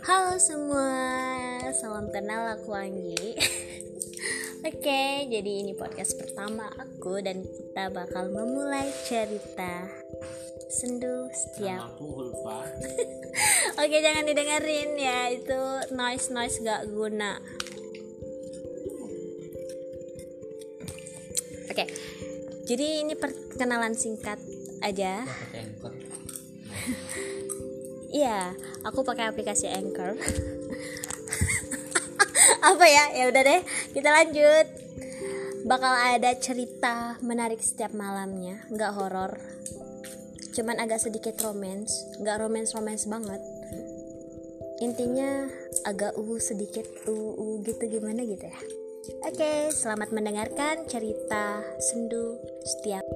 Halo semua, salam kenal aku Anggi. Oke, jadi ini podcast pertama aku dan kita bakal memulai cerita sendu setiap Aku Hulfa. Oke, jangan didengerin ya, itu noise-noise gak guna. Oke, jadi ini perkenalan singkat aja Iya, aku pakai aplikasi Anchor. Apa ya? Ya udah deh, kita lanjut. Bakal ada cerita menarik setiap malamnya, nggak horor. Cuman agak sedikit romance, nggak romance-romance banget. Intinya agak uh sedikit uh, uh gitu gimana gitu ya. Oke, selamat mendengarkan cerita sendu setiap